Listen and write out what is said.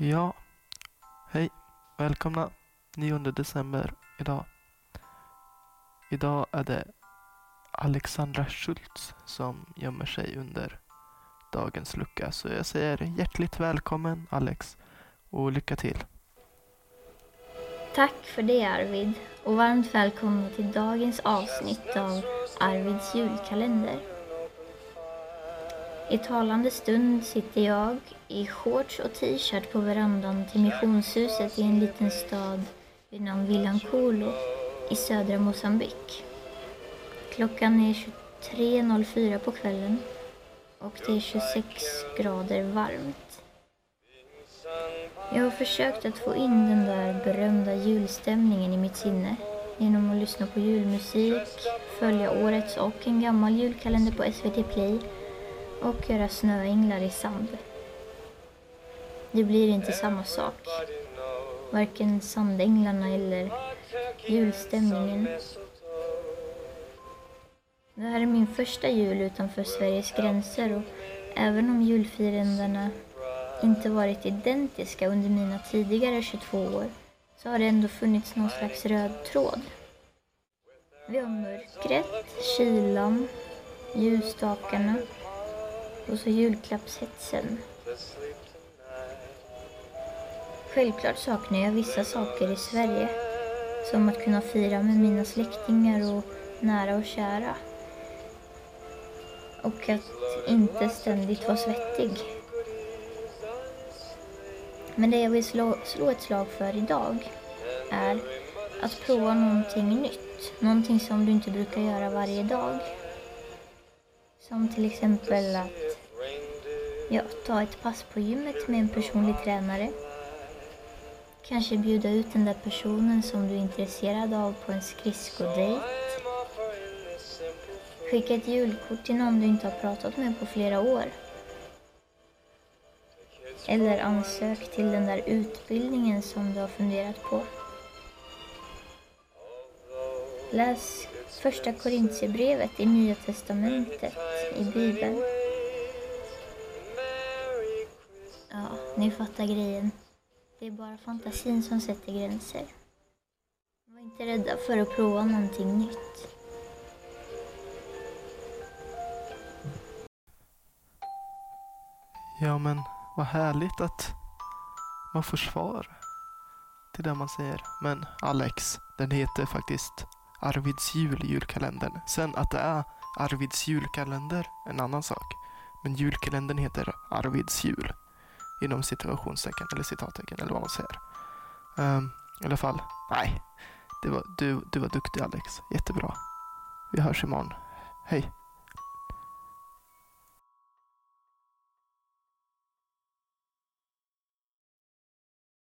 Ja, hej. Välkomna 9 december idag. Idag är det Alexandra Schultz som gömmer sig under dagens lucka. Så jag säger hjärtligt välkommen Alex och lycka till. Tack för det Arvid och varmt välkomna till dagens avsnitt av Arvids julkalender. I talande stund sitter jag i shorts och t-shirt på verandan till missionshuset i en liten stad vid namn Villancolo i södra Mosambik. Klockan är 23.04 på kvällen och det är 26 grader varmt. Jag har försökt att få in den där berömda julstämningen i mitt sinne genom att lyssna på julmusik, följa årets och en gammal julkalender på SVT Play och göra snöänglar i sand. Det blir inte samma sak. Varken sandänglarna eller julstämningen. Det här är min första jul utanför Sveriges gränser och även om julfirandena inte varit identiska under mina tidigare 22 år så har det ändå funnits någon slags röd tråd. Vi har mörkret, kylan, ljusstakarna och så julklappshetsen. Självklart saknar jag vissa saker i Sverige. Som att kunna fira med mina släktingar och nära och kära. Och att inte ständigt vara svettig. Men det jag vill slå, slå ett slag för idag är att prova någonting nytt. Någonting som du inte brukar göra varje dag. Som till exempel att ja, ta ett pass på gymmet med en personlig tränare. Kanske bjuda ut den där personen som du är intresserad av på en skridskodejt. Skicka ett julkort till någon du inte har pratat med på flera år. Eller ansök till den där utbildningen som du har funderat på. Läs första Korintierbrevet i Nya Testamentet i Bibeln. Ni fattar grejen. Det är bara fantasin som sätter gränser. Var inte rädda för att prova någonting nytt. Ja men vad härligt att man får svar till det man säger. Men Alex, den heter faktiskt Arvids jul, julkalendern. Sen att det är Arvids julkalender, en annan sak. Men julkalendern heter Arvids jul. Inom situationstecken eller citattecken eller vad man säger. Um, I alla fall, nej. Det var, du, du var duktig Alex. Jättebra. Vi hörs imorgon. Hej.